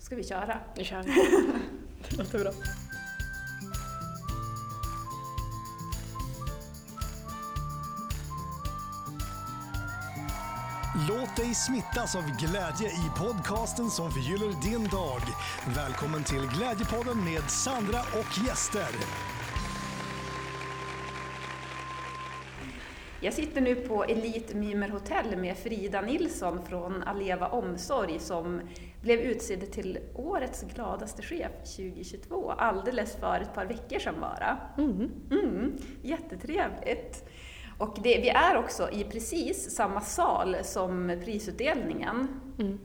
Ska vi köra? Nu kör vi. Det låter bra. Låt dig smittas av glädje i podcasten som förgyller din dag. Välkommen till Glädjepodden med Sandra och gäster. Jag sitter nu på Elite Mymer Hotel med Frida Nilsson från Aleva Omsorg som blev utsedd till Årets gladaste chef 2022 alldeles för ett par veckor sedan bara. Mm. Mm, jättetrevligt! Och det, vi är också i precis samma sal som prisutdelningen. Mm.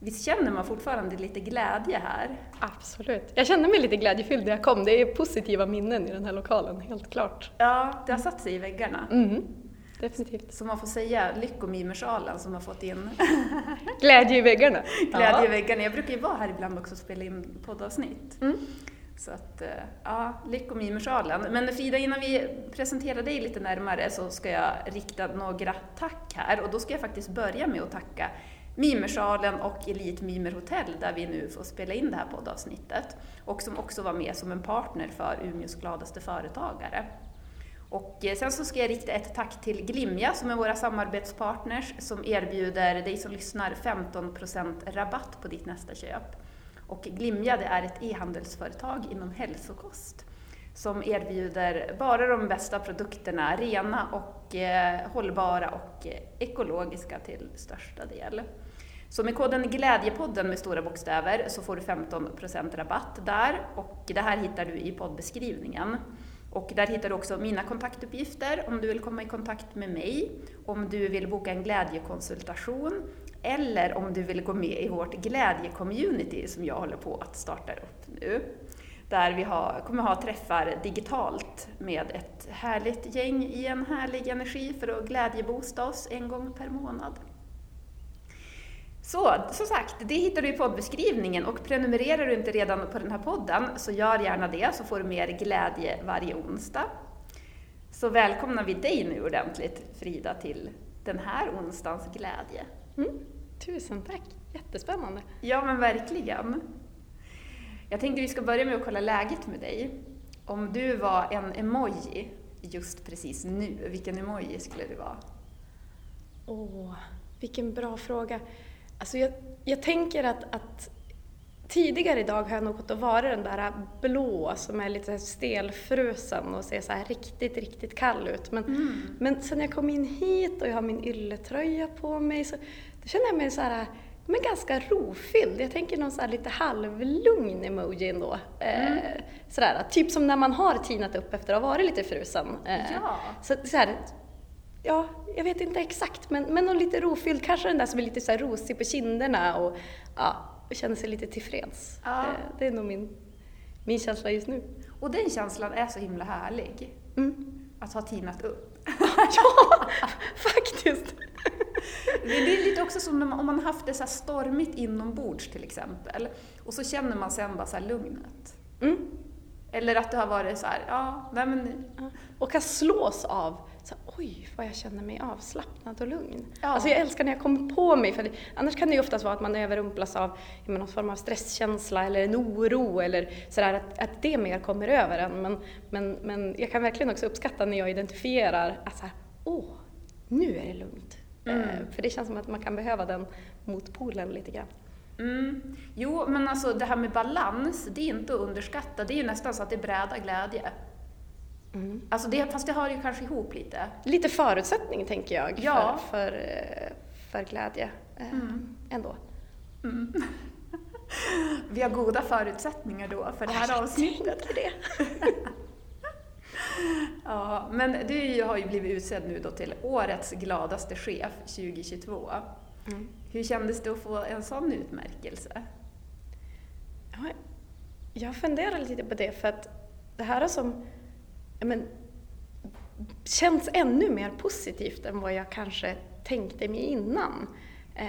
Visst känner man fortfarande lite glädje här? Absolut. Jag kände mig lite glädjefylld när jag kom. Det är positiva minnen i den här lokalen, helt klart. Ja, det har satt sig i väggarna. Mm. Definitivt. Så man får säga Lyckomimersalen som har fått in Glädje i väggarna. glädje i Ja. väggarna. Jag brukar ju vara här ibland också och spela in poddavsnitt. Mm. Så att, eh, ja, Lyckomimersalen. Men Frida, innan vi presenterar dig lite närmare så ska jag rikta några tack här. Och då ska jag faktiskt börja med att tacka Mimersalen och Elite Mimer Hotel där vi nu får spela in det här poddavsnittet. Och som också var med som en partner för Umeås gladaste företagare. Och eh, sen så ska jag rikta ett tack till Glimja som är våra samarbetspartners som erbjuder dig som lyssnar 15% rabatt på ditt nästa köp. Och Glimja det är ett e-handelsföretag inom hälsokost som erbjuder bara de bästa produkterna, rena och eh, hållbara och eh, ekologiska till största del. Så med koden Glädjepodden med stora bokstäver så får du 15% rabatt där och det här hittar du i poddbeskrivningen. Och där hittar du också mina kontaktuppgifter om du vill komma i kontakt med mig, om du vill boka en glädjekonsultation eller om du vill gå med i vårt glädjecommunity som jag håller på att starta upp nu. Där vi har, kommer ha träffar digitalt med ett härligt gäng i en härlig energi för att glädjeboosta oss en gång per månad. Så, som sagt, det hittar du i poddbeskrivningen och prenumererar du inte redan på den här podden så gör gärna det så får du mer glädje varje onsdag. Så välkomnar vi dig nu ordentligt Frida till den här onsdagens glädje. Mm. Tusen tack. Jättespännande. Ja men verkligen. Jag tänkte vi ska börja med att kolla läget med dig. Om du var en emoji just precis nu, vilken emoji skulle du vara? Åh, vilken bra fråga. Alltså jag, jag tänker att, att tidigare idag har jag nog gått och varit den där blå som är lite stelfrusen och ser så här riktigt, riktigt kall ut. Men, Mm. men sen jag kom in hit och jag har min ylletröja på mig så då känner jag mig så här, men ganska rofylld. Jag tänker någon så här lite halvlugn emoji ändå. Mm. Eh, sådär, typ som när man har tinat upp efter att ha varit lite frusen. Eh, Ja. så, så här, ja, jag vet inte exakt, men, men någon lite rofylld, kanske den där som är lite så här rosig på kinderna och, ja, och känner sig lite tillfreds. Ja. Eh, det är nog min, min känsla just nu. Och den känslan är så himla härlig. Mm. Att ha tinat upp. ja, faktiskt! Det är lite också som man, om man haft det så stormigt inombords till exempel. Och så känner man sen bara så lugnet. Mm. Eller att det har varit så här, ja, nej men. Och kan slås av, oj vad jag känner mig avslappnad och lugn. Ja. Alltså jag älskar när jag kommer på mig, för det, annars kan det ju oftast vara att man överrumplas av ja, men någon form av stresskänsla eller en oro eller sådär, att, att det mer kommer över en. Men, men, men jag kan verkligen också uppskatta när jag identifierar att så här, åh, nu är det lugnt. Mm. Eh, för det känns som att man kan behöva den motpolen lite grann. Mm. Jo, men alltså det här med balans, det är inte att underskatta. Det är ju nästan så att det är bräda glädje. Mm. Alltså det, fast det hör ju kanske ihop lite. Lite förutsättning tänker jag Ja. för, för, eh, för glädje eh, Mm. ändå. Mm. Vi har goda förutsättningar då för det här avsnittet. Tänker det. Ja, men du har ju blivit utsedd nu då till Årets gladaste chef 2022. Mm. Hur kändes det att få en sån utmärkelse? Ja, jag funderar lite på det för att det här har som men, känns ännu mer positivt än vad jag kanske tänkte mig innan. Eh,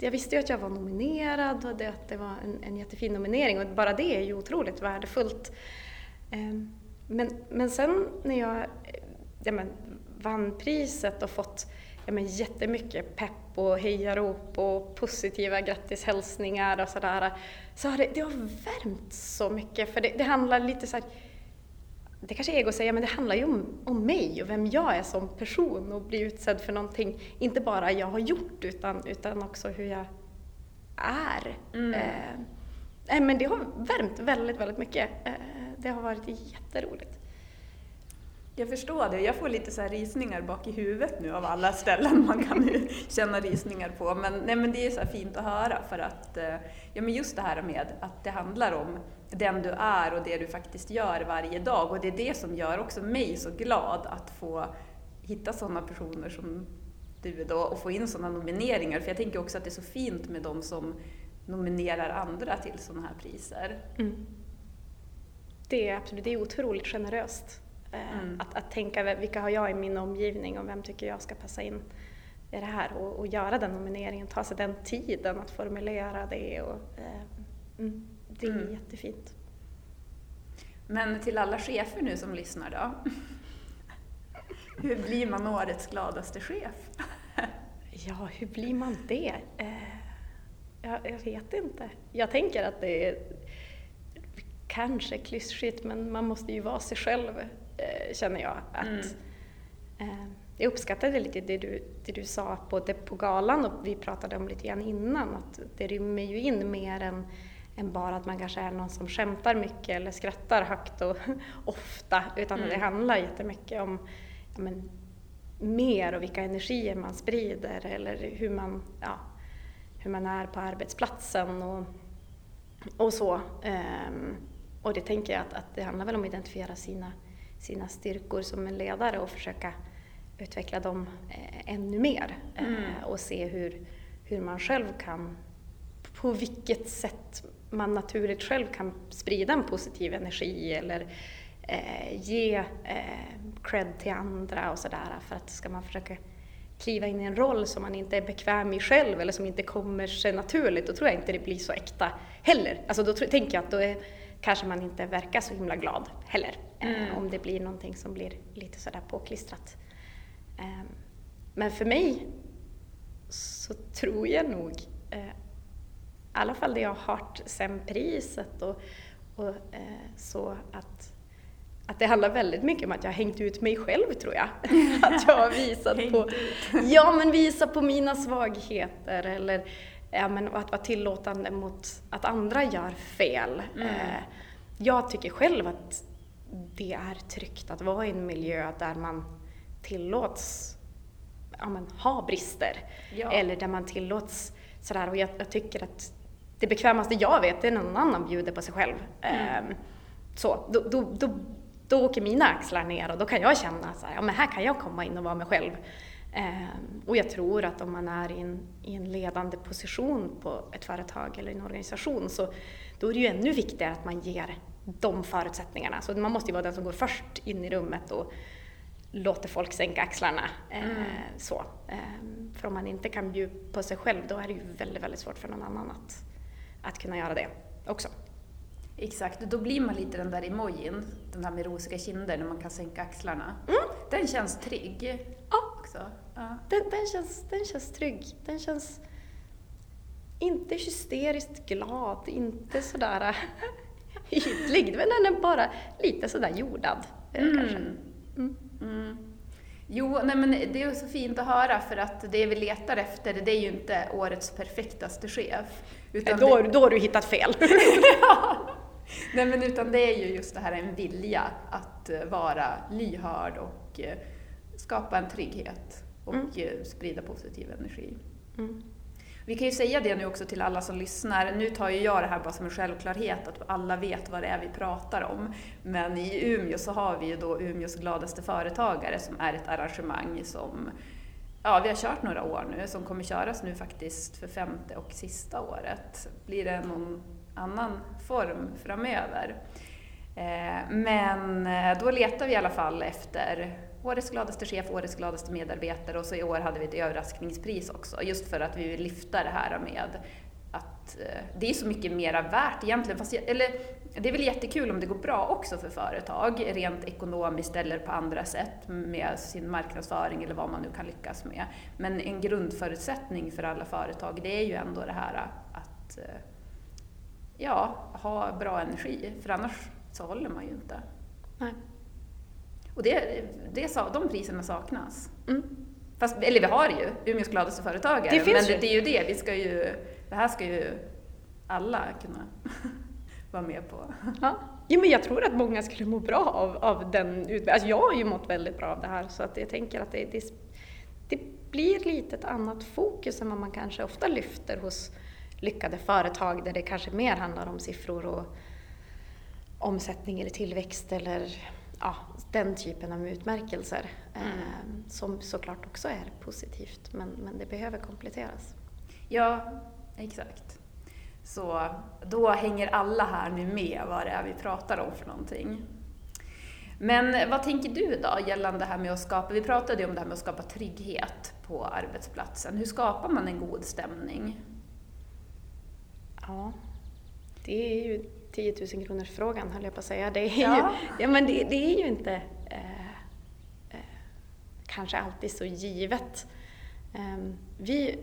jag visste ju att jag var nominerad och det, att det var en, en jättefin nominering och bara det är ju otroligt värdefullt. Eh, men, men sen när jag eh, ja, men, vann priset och fått ja, men, jättemycket pepp och hejarop och positiva grattishälsningar och sådär. Så har det, det har värmt så mycket för det, det handlar lite så här, det kanske är ego att säga, men det handlar ju om, om mig och vem jag är som person och bli utsedd för någonting, inte bara jag har gjort utan, utan också hur jag är. Mm. Eh, nej, men det har värmt väldigt, väldigt mycket. Eh, det har varit jätteroligt. Jag förstår det. Jag får lite så här rysningar bak i huvudet nu av alla ställen man kan känna rysningar på. Men, nej, men det är så fint att höra för att eh, ja, men just det här med att det handlar om den du är och det du faktiskt gör varje dag. Och det är det som gör också mig så glad att få hitta sådana personer som du då och få in sådana nomineringar. För jag tänker också att det är så fint med de som nominerar andra till sådana här priser. Mm. Det är absolut, det är otroligt generöst. Eh, mm. Att, att tänka vilka har jag i min omgivning och vem tycker jag ska passa in i det här och, och göra den nomineringen, ta sig den tiden att formulera det. Och, eh, mm, det är mm. jättefint. Men till alla chefer nu som lyssnar då? hur blir man årets gladaste chef? ja, hur blir man det? Eh, jag, jag, vet inte. Jag tänker att det är kanske klyschigt men man måste ju vara sig själv Eh, känner jag. Att, mm. eh, jag uppskattade lite det du, det du sa både på galan och vi pratade om lite grann innan, att det rymmer ju in mer än, än bara att man kanske är någon som skämtar mycket eller skrattar högt och ofta, utan mm. det handlar jättemycket om ja, men, mer och vilka energier man sprider eller hur man, ja, hur man är på arbetsplatsen och, och så. Um, och det tänker jag att, att det handlar väl om att identifiera sina sina styrkor som en ledare och försöka utveckla dem eh, ännu mer eh, mm. och se hur, hur man själv kan, på vilket sätt man naturligt själv kan sprida en positiv energi eller eh, ge eh, cred till andra och sådär. För att ska man försöka kliva in i en roll som man inte är bekväm i själv eller som inte kommer sig naturligt, då tror jag inte det blir så äkta heller. Alltså då tänker jag att då är, kanske man inte verkar så himla glad heller. Eh, mm. Om det blir någonting som blir lite sådär påklistrat. Ehm, men för mig så tror jag nog, eh, alla fall det jag har hört sen priset och, och eh, så att att det handlar väldigt mycket om att jag har hängt ut mig själv tror jag. att jag har visat på, ja men visa på mina svagheter eller ja, men att vara tillåtande mot att andra gör fel. Mm. jag tycker själv att det är tryggt att vara i en miljö där man tillåts ja, men, ha brister. Ja. Eller där man tillåts sådär. Och jag, jag, tycker att det bekvämaste jag vet är när någon annan bjuder på sig själv. Mm. Um, så, då, då, då, då åker mina axlar ner och då kan jag känna att ja, här kan jag komma in och vara mig själv. Um, och jag tror att om man är i en, i en ledande position på ett företag eller en organisation så då är det ju ännu viktigare att man ger de förutsättningarna. Så man måste ju vara den som går först in i rummet och låter folk sänka axlarna. Eh, mm. så. För om man inte kan bjuda på sig själv då är det ju väldigt, väldigt svårt för någon annan att, att kunna göra det också. Exakt, då blir man lite den där emojin, den där med rosiga kinder när man kan sänka axlarna. Mm. Den känns trygg. Ja, också. ja. Den, den, känns, den känns trygg. Den känns inte hysteriskt glad, inte sådär ytlig, men den är bara lite sådär jordad mm. kanske. Mm. Mm. Jo, nej men det är så fint att höra för att det vi letar efter det är ju inte årets perfektaste chef. Utan då, det... då har du hittat fel. ja. Nej men utan det är ju just det här en vilja att eh, vara lyhörd och eh, skapa en trygghet och mm. sprida positiv energi. Mm. Vi kan ju säga det nu också till alla som lyssnar. Nu tar ju jag det här bara som en självklarhet, att alla vet vad det är vi pratar om. Men i Umeå så har vi ju då Umeås gladaste företagare som är ett arrangemang som Ja, vi har kört några år nu, som kommer köras nu faktiskt för femte och sista året. Blir det någon annan form framöver? Eh, men eh, då letar vi i alla fall efter Årets gladaste chef, årets gladaste medarbetare och så i år hade vi ett överraskningspris också, just för att vi vill lyfta det här med att eh, det är så mycket mera värt egentligen. Fast eller, det är väl jättekul om det går bra också för företag, rent ekonomiskt eller på andra sätt med sin marknadsföring eller vad man nu kan lyckas med. Men en grundförutsättning för alla företag, det är ju ändå det här att eh, ja, ha bra energi, för annars så håller man ju inte. Nej. Och det, det, de priserna saknas. Mm. Fast, eller vi har ju Umeås gladaste företagare, det men ju. det är ju det, vi ska ju, det här ska ju alla kunna vara med på. Ja. ja, men jag tror att många skulle må bra av, av den utbildningen. Alltså jag har ju mått väldigt bra av det här så att jag tänker att det, det, det blir lite ett annat fokus än vad man kanske ofta lyfter hos lyckade företag där det kanske mer handlar om siffror och omsättning eller tillväxt eller ja, den typen av utmärkelser mm. eh, som såklart också är positivt men, men det behöver kompletteras. Ja, exakt. Så då hänger alla här nu med vad det är vi pratar om för någonting. Men vad tänker du då gällande det här med att skapa, vi pratade ju om det här med att skapa trygghet på arbetsplatsen. Hur skapar man en god stämning? Ja, det är ju 10 000 kronors frågan höll jag på att säga. Det är ja. ju, ja, men det, det är ju inte eh, eh, kanske alltid så givet. Eh, vi,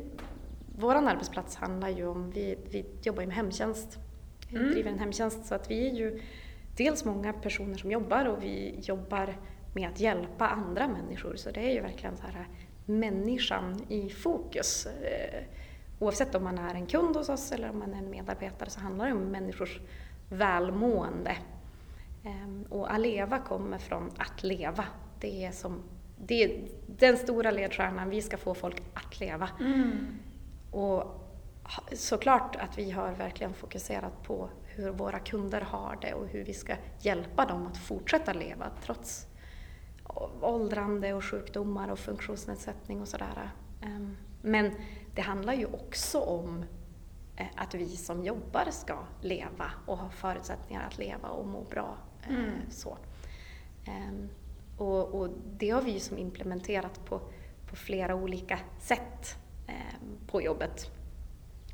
vår arbetsplats handlar ju om, vi, vi jobbar ju med hemtjänst, vi mm. driver en hemtjänst så att vi är ju dels många personer som jobbar och vi jobbar med att hjälpa andra människor så det är ju verkligen så här människan i fokus. Eh, oavsett om man är en kund hos oss eller om man är en medarbetare så handlar det om människors välmående. Ehm, och Aleva kommer från att leva. Det är, som, det är den stora ledstjärnan, vi ska få folk att leva. Mm. Och såklart att vi har verkligen fokuserat på hur våra kunder har det och hur vi ska hjälpa dem att fortsätta leva trots åldrande och sjukdomar och funktionsnedsättning och sådär. Ehm, men det handlar ju också om eh, att vi som jobbar ska leva och ha förutsättningar att leva och må bra. Eh, mm. Så. Ehm, och, och, det har vi som implementerat på, på flera olika sätt Eh, på jobbet.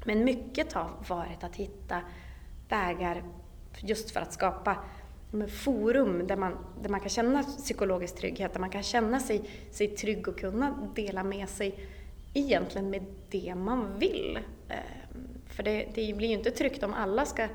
Men mycket har varit att hitta vägar just för att skapa mm, forum där man, där man kan känna psykologisk trygghet, där man kan känna sig, sig trygg och kunna dela med sig egentligen med det man vill. Eh, för det, det blir ju inte tryggt om alla ska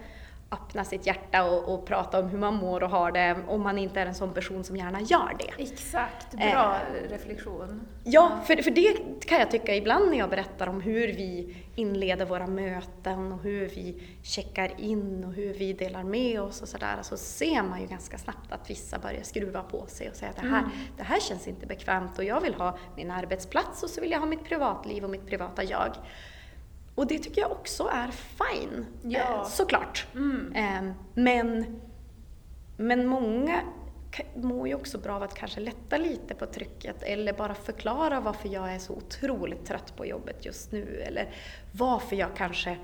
öppna sitt hjärta och, och, prata om hur man mår och har det om man inte är en sån person som gärna gör det. Exakt, bra eh, reflektion. Ja, för, för det kan jag tycka ibland när jag berättar om hur vi inleder våra möten och hur vi checkar in och hur vi delar med oss och sådär, så ser man ju ganska snabbt att vissa börjar skruva på sig och säga att det här, mm. det här känns inte bekvämt och jag vill ha min arbetsplats och så vill jag ha mitt privatliv och mitt privata jag. Och det tycker jag också är fine, ja. eh, såklart. Mm. Eh, men, men många mår ju också bra av att kanske lätta lite på trycket eller bara förklara varför jag är så otroligt trött på jobbet just nu eller varför jag kanske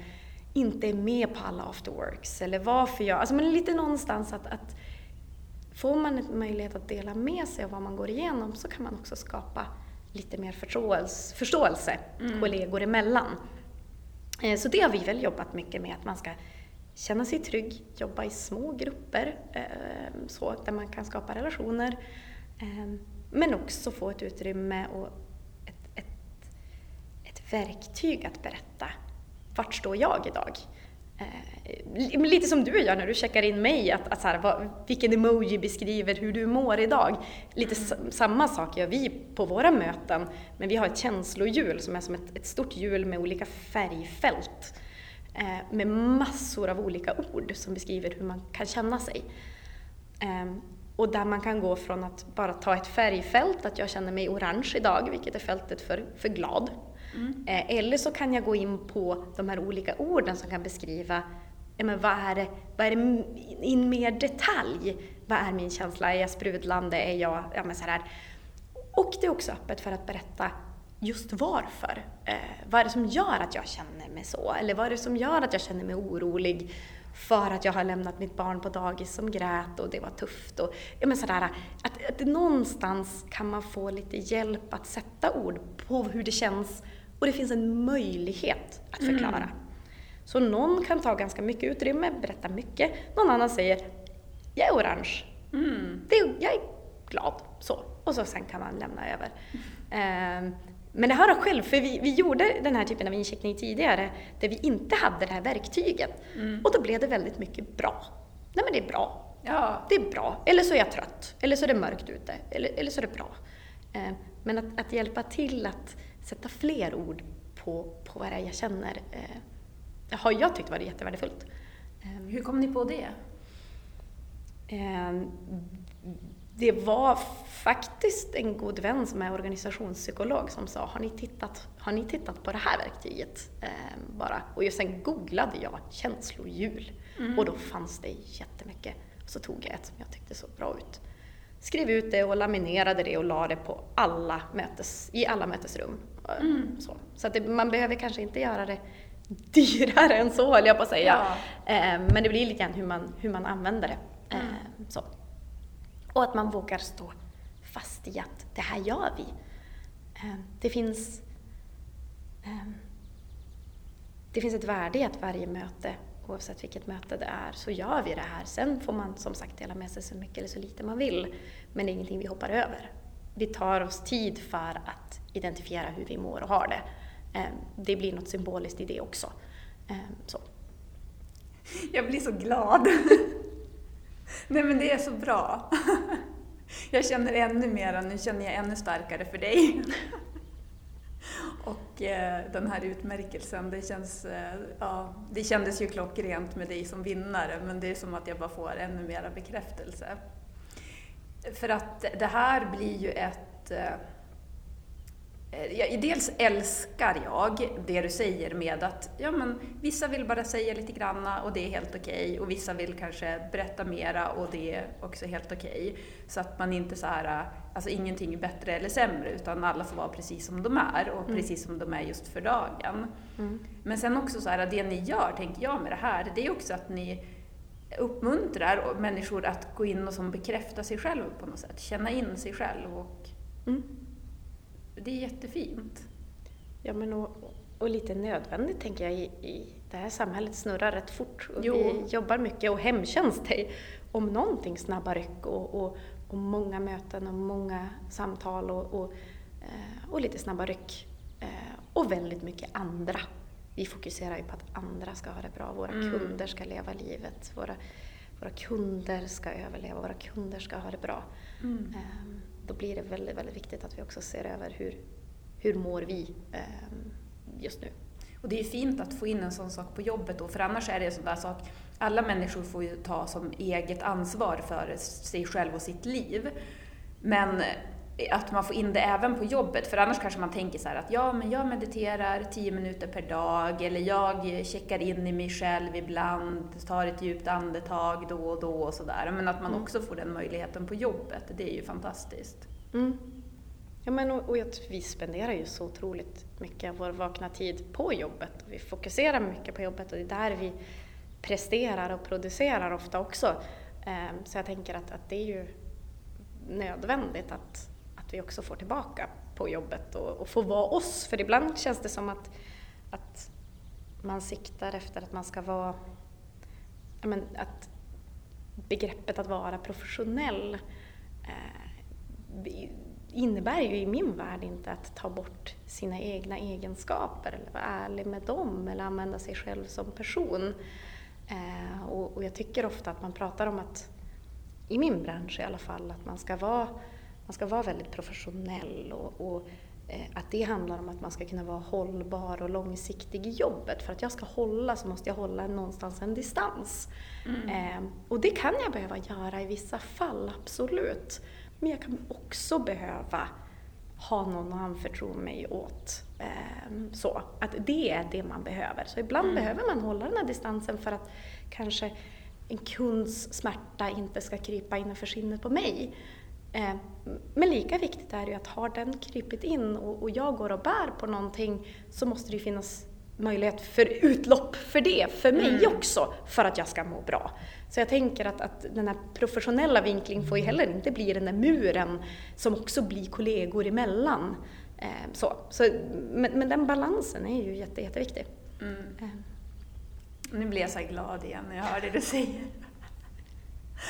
inte är med på alla afterworks eller varför jag... Alltså men lite någonstans att, att får man en möjlighet att dela med sig av vad man går igenom så kan man också skapa lite mer förståelse, förståelse mm. kollegor emellan. Eh, så det har vi väl jobbat mycket med, att man ska känna sig trygg, jobba i små grupper eh, så, där man kan skapa relationer. Eh, men också få ett utrymme och ett, ett, ett verktyg att berätta. Vart står jag idag? Eh, lite som du gör när du checkar in mig, att, att så här, vad, vilken emoji beskriver hur du mår idag. Lite mm. samma sak gör vi på våra möten, men vi har ett känslohjul som är som ett, ett stort hjul med olika färgfält. Eh, med massor av olika ord som beskriver hur man kan känna sig. Eh, och där man kan gå från att bara ta ett färgfält, att jag känner mig orange idag, vilket är fältet för, för glad, Mm. Eller så kan jag gå in på de här olika orden som kan beskriva men vad är det, vad är det in mer detalj? Vad är min känsla? Är jag sprudlande? Är jag, ja men så här. Och det är också öppet för att berätta just varför. Eh, vad är det som gör att jag känner mig så? Eller vad är det som gör att jag känner mig orolig för att jag har lämnat mitt barn på dagis som grät och det var tufft. Och, ja, men sådär, att, att någonstans kan man få lite hjälp att sätta ord på hur det känns och det finns en möjlighet att förklara. Mm. Så någon kan ta ganska mycket utrymme, berätta mycket. Någon annan säger jag är orange. Mm. Det, jag är glad. Så. Och så sen kan man lämna över. Eh, men det har jag själv, för vi, vi gjorde den här typen av incheckning tidigare där vi inte hade det här verktyget. Och då blev det väldigt mycket bra. Nej men det är bra. Ja, Det är bra. Eller så är jag trött. Eller så är det mörkt ute. Eller, eller så är det bra. Eh, men att, att hjälpa till att sätta fler ord på, på vad det är jag känner eh, har jag tyckt varit jättevärdefullt. Eh, hur kom ni på det? Eh, Det var faktiskt en god vän som är organisationspsykolog som sa, har ni tittat, har ni tittat på det här verktyget? Eh, bara. Och sen googlade jag känslohjul och då fanns det jättemycket. Så tog jag ett som jag tyckte såg bra ut. Skrev ut det och laminerade det och la det på alla mötes, i alla mötesrum. Eh, Så, så att det, man behöver kanske inte göra det dyrare än så, höll jag på att säga. Ja. Eh, Men det blir lite grann hur man, hur man använder det. Eh, Så. Och att man vågar stå fast i att det här gör vi. Eh, Det finns, det finns ett värde i att varje möte, oavsett vilket möte det är, så gör vi det här. Sen får man som sagt dela med sig så mycket eller så lite man vill, men det är ingenting vi hoppar över. Vi tar oss tid för att identifiera hur vi mår och har det. Eh, Det blir något symboliskt i det också. Eh, Så. Jag blir så glad. Nej men det är så bra. Jag känner ännu mer, nu känner jag ännu starkare för dig. Och eh, den här utmärkelsen, det, känns, eh, ja, det kändes ju klockrent med dig som vinnare, men det är som att jag bara får ännu mera bekräftelse. För att det här blir ju ett... Eh, jag, dels älskar jag det du säger med att ja, men, vissa vill bara säga lite granna och det är helt okej och vissa vill kanske berätta mera och det är också helt okej. Så att man inte så här, alltså ingenting är bättre eller sämre utan alla får vara precis som de är och precis som de är just för dagen. Men sen också så här, det ni gör, tänker jag med det här, det är också att ni uppmuntrar människor att gå in och som bekräfta sig själv på något sätt, känna in sig själv och Mm. Det är jättefint. Ja, men och, och lite nödvändigt tänker jag i, i det här samhället snurrar rätt fort och Jo. vi jobbar mycket och hemtjänst är om någonting snabba ryck och, och, och många möten och många samtal och, och, eh, och lite snabba ryck. Eh, och väldigt mycket andra. Vi fokuserar ju på att andra ska ha det bra, våra Mm. kunder ska leva livet, våra, våra kunder ska överleva, våra kunder ska ha det bra. Mm. Ehm, då blir det väldigt, väldigt viktigt att vi också ser över hur, hur mår vi ehm, just nu. Och det är fint att få in en sån sak på jobbet då, för annars är det en sån där sak, alla människor får ju ta som eget ansvar för sig själv och sitt liv. Men att man får in det även på jobbet, för annars kanske man tänker så här att ja, men jag mediterar 10 minuter per dag, eller jag checkar in i mig själv ibland, tar ett djupt andetag då och då och sådär. Men att man också får den möjligheten på jobbet, det är ju fantastiskt. Mm. Ja, men och, och vi spenderar ju så otroligt mycket av vår vakna tid på jobbet. Vi fokuserar mycket på jobbet och det är där vi presterar och producerar ofta också. Ehm, så jag tänker att, att det är ju nödvändigt att vi också får tillbaka på jobbet och, och får vara oss. För ibland känns det som att, att man siktar efter att man ska vara men att begreppet att vara professionell eh, innebär ju i min värld inte att ta bort sina egna egenskaper eller vara ärlig med dem eller använda sig själv som person. Eh, och, och jag tycker ofta att man pratar om att, i min bransch i alla fall, att man ska vara, man ska vara väldigt professionell och, och eh, att det handlar om att man ska kunna vara hållbar och långsiktig i jobbet. För att jag ska hålla så måste jag hålla någonstans en distans. Eh, och det kan jag behöva göra i vissa fall, absolut. Men jag kan också behöva ha någon att anförtro mig åt. Eh, så, att det är det man behöver. Så ibland behöver man hålla den här distansen för att kanske en kunds smärta inte ska krypa innanför skinnet på mig. Eh, men lika viktigt är ju att har den krypit in och, jag går och bär på någonting så måste det ju finnas möjlighet för utlopp för det, för mig också, för att jag ska må bra. Så jag tänker att, att den här professionella vinklingen får ju heller inte bli den där muren som också blir kollegor emellan. Eh, så. Så, men, men den balansen är ju jätte, jätteviktig. Mm. Eh, Nu blir jag så glad igen när jag hör det du säger.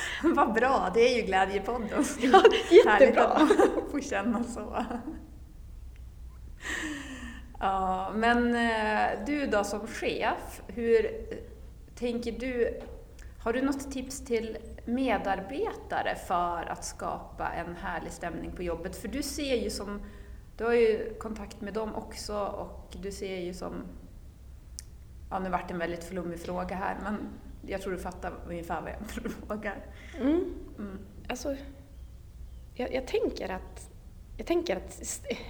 Vad bra, det är ju Glädjepodden. Ja, jättebra. Härligt att får känna så. Ja, men eh, du då som chef, hur tänker du? Har du något tips till medarbetare för att skapa en härlig stämning på jobbet? För du ser ju som, du har ju kontakt med dem också och du ser ju som, ja nu vart det en väldigt flummig fråga här men jag tror du fattar ungefär vad jag frågar. Mm. Mm. Alltså, jag, jag, tänker att, jag tänker att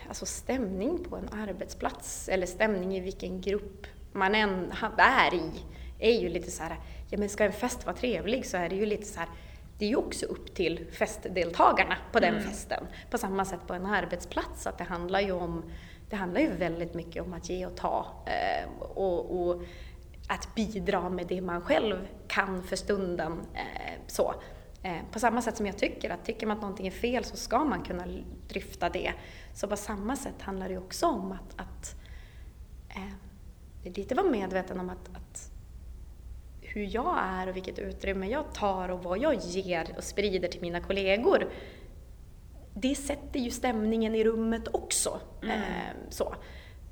alltså stämning på en arbetsplats eller stämning i vilken grupp man än är i är ju lite så här, ja men ska en fest vara trevlig så är det ju lite så här, det är ju också upp till festdeltagarna på den mm. festen. På samma sätt på en arbetsplats, att det handlar ju om, det handlar ju väldigt mycket om att ge och ta. Eh, och, och att bidra med det man själv kan för stunden. Eh, så. Eh, på samma sätt som jag tycker att tycker man att någonting är fel så ska man kunna dryfta det. Så på samma sätt handlar det också om att, att eh, lite vara medveten om att, att hur jag är och vilket utrymme jag tar och vad jag ger och sprider till mina kollegor. Det sätter ju stämningen i rummet också. Mm. Eh, så.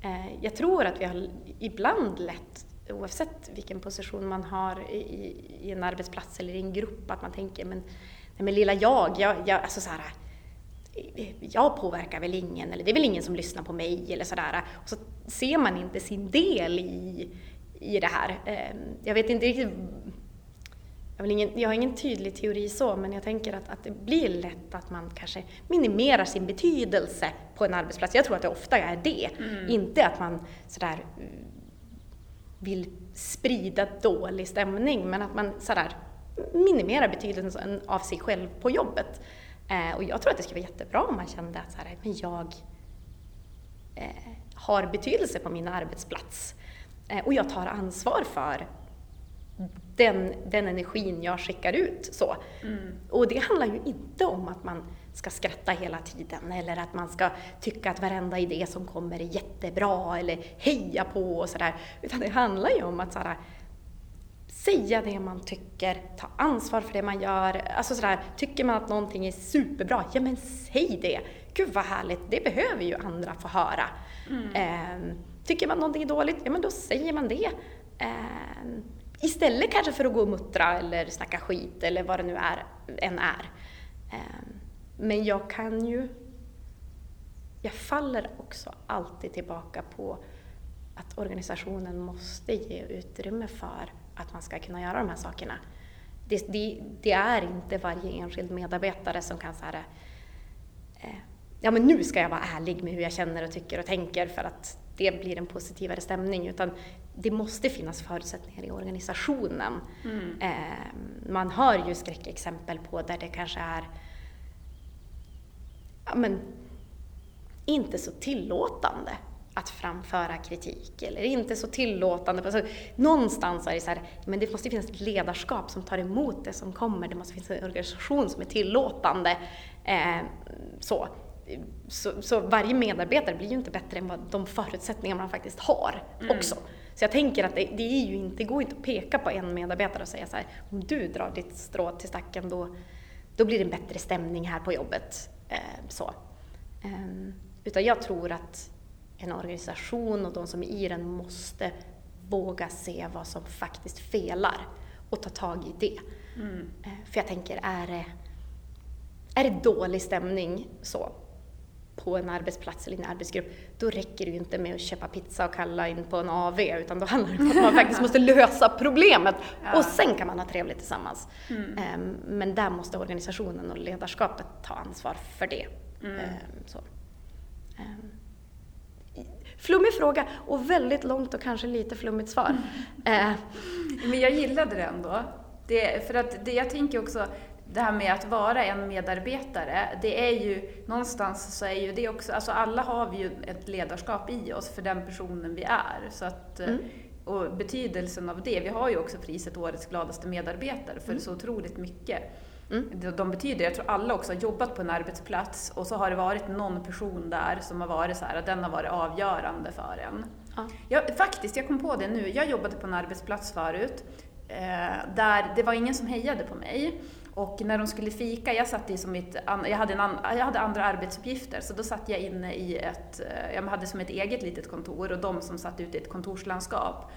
Eh, jag tror att vi har ibland lätt oavsett vilken position man har i, i, en arbetsplats eller i en grupp, att man tänker men, nej, men lilla jag, jag, jag alltså så här, jag påverkar väl ingen, eller det är väl ingen som lyssnar på mig eller sådär. Och så ser man inte sin del i, i det här. Ehm, jag vet inte riktigt jag, ingen, jag har ingen tydlig teori så, men jag tänker att, att det blir lätt att man kanske minimerar sin betydelse på en arbetsplats. Jag tror att det ofta är det. Mm. Inte att man sådär vill sprida dålig stämning, men att man sådär minimerar betydelsen av sig själv på jobbet. Eh, och jag tror att det skulle vara jättebra om man kände att såhär, men jag eh, har betydelse på min arbetsplats. Eh, och jag tar ansvar för den, den energin jag skickar ut. Så. Mm. Och det handlar ju inte om att man ska skratta hela tiden eller att man ska tycka att varenda idé som kommer är jättebra eller heja på och sådär. Utan det handlar ju om att sådär, säga det man tycker, ta ansvar för det man gör. Alltså sådär, tycker man att någonting är superbra, ja men säg det! Gud vad härligt, det behöver ju andra få höra. Mm. Eh, tycker man någonting är dåligt, ja men då säger man det. Eh, istället kanske för att gå och muttra eller snacka skit eller vad det nu är, än är. Eh, men jag kan ju... Jag faller också alltid tillbaka på att organisationen måste ge utrymme för att man ska kunna göra de här sakerna. Det, det, det är inte varje enskild medarbetare som kan säga eh, ja men nu ska jag vara ärlig med hur jag känner och tycker och tänker för att det blir en positivare stämning. Utan det måste finnas förutsättningar i organisationen. Mm. Eh, man hör ju skräckexempel på där det kanske är ja, men, inte så tillåtande att framföra kritik eller inte så tillåtande. Alltså, någonstans är det så här, men det måste finnas ett ledarskap som tar emot det som kommer. Det måste finnas en organisation som är tillåtande. Eh, så. Så, så, varje medarbetare blir ju inte bättre än vad de förutsättningar man faktiskt har mm. också. Så jag tänker att det, det, är ju inte, det går inte att peka på en medarbetare och säga så här, om du drar ditt strå till stacken då, då blir det en bättre stämning här på jobbet. Eh, så. Eh, utan jag tror att en organisation och de som är i den måste våga se vad som faktiskt felar och ta tag i det. Mm. Eh, för jag tänker, är det, är det dålig stämning så, på en arbetsplats eller en arbetsgrupp, då räcker det ju inte med att köpa pizza och kalla in på en AV, utan då handlar det om att man faktiskt måste lösa problemet ja. och sen kan man ha trevligt tillsammans. Mm. Ehm, men där måste organisationen och ledarskapet ta ansvar för det. Mm. Ehm, så. Ehm. Flummig fråga och väldigt långt och kanske lite flummigt svar. Men jag gillade det ändå. Det, för att det, jag tänker också, det här med att vara en medarbetare, det är ju någonstans så är ju det också, alltså alla har vi ju ett ledarskap i oss för den personen vi är. Så att, mm. Och betydelsen av det, vi har ju också priset Årets gladaste medarbetare för mm. så otroligt mycket. Mm. De betyder, jag tror alla också har jobbat på en arbetsplats och så har det varit någon person där som har varit så här, att den har varit avgörande för en. Ja. Ja, faktiskt, jag kom på det nu. Jag jobbade på en arbetsplats förut eh, där det var ingen som hejade på mig. Och när de skulle fika, jag satt i som ett, jag hade, en jag hade andra arbetsuppgifter, så då satt jag inne i ett, eh, jag hade som ett eget litet kontor och de som satt ute i ett kontorslandskap.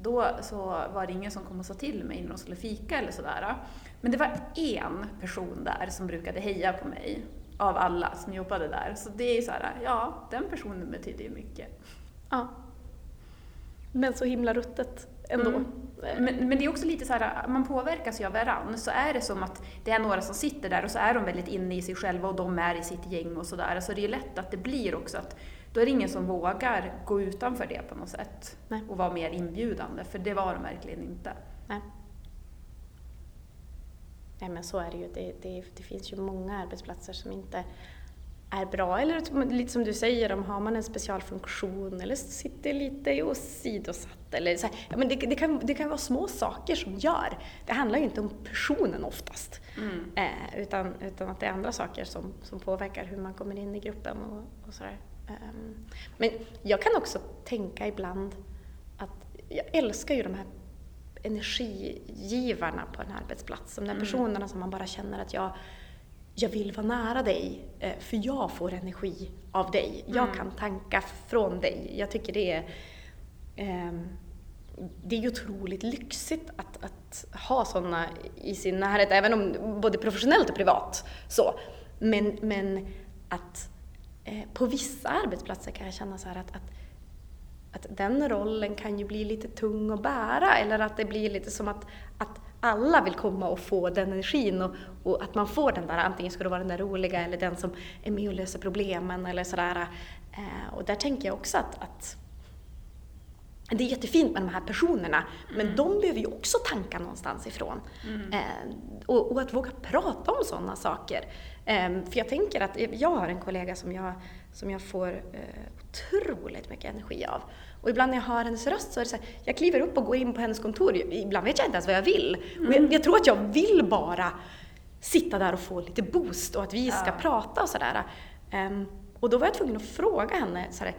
Då så var det ingen som kom och sa till mig när de skulle fika eller sådär. Men det var en person där som brukade heja på mig, av alla som jobbade där. Så det är så här, ja, den personen betyder ju mycket. ja. Men så himla ruttet ändå. Mm. Men, men det är också lite så här, man påverkas ju av varann. Så är det som att det är några som sitter där och så är de väldigt inne i sig själva och de är i sitt gäng och sådär. Så det är lätt att det blir också att då är det ingen som vågar gå utanför det på något sätt Nej. och vara mer inbjudande, för det var de verkligen inte. Nej. Nej men så är det ju. Det, det, det finns ju många arbetsplatser som inte är bra. Eller lite som du säger, om har man en specialfunktion eller sitter lite åsidosatt. Eller så här. Ja, men det, det, kan, det kan vara små saker som gör. Det handlar ju inte om personen oftast. Mm. Eh, utan, utan att det är andra saker som, som påverkar hur man kommer in i gruppen och, och sådär. Ehm, men jag kan också tänka ibland att jag älskar ju de här energigivarna på en arbetsplats. De där Mm. personerna som man bara känner att jag, jag vill vara nära dig eh, för jag får energi av dig. Jag Mm. kan tanka från dig. Jag tycker det är ehm, det är ju otroligt lyxigt att, att ha sådana i sin närhet, även om både professionellt och privat. Så. Men, men att eh, på vissa arbetsplatser kan jag känna så här att, att, att den rollen kan ju bli lite tung att bära eller att det blir lite som att, att alla vill komma och få den energin och, och att man får den där, antingen ska det vara den där roliga eller den som är med och löser problemen eller sådär. Eh, och där tänker jag också att, att det är jättefint med de här personerna, men de behöver ju också tanka någonstans ifrån. Eh, och, och att våga prata om sådana saker. Eh, för jag tänker att jag har en kollega som jag, som jag får eh, otroligt mycket energi av. Och ibland när jag hör hennes röst så är det så här, jag kliver upp och går in på hennes kontor. Ibland vet jag inte ens vad jag vill. Och jag, jag tror att jag vill bara sitta där och få lite boost och att vi ska Ja. prata och sådär. Ehm, och då var jag tvungen att fråga henne så här,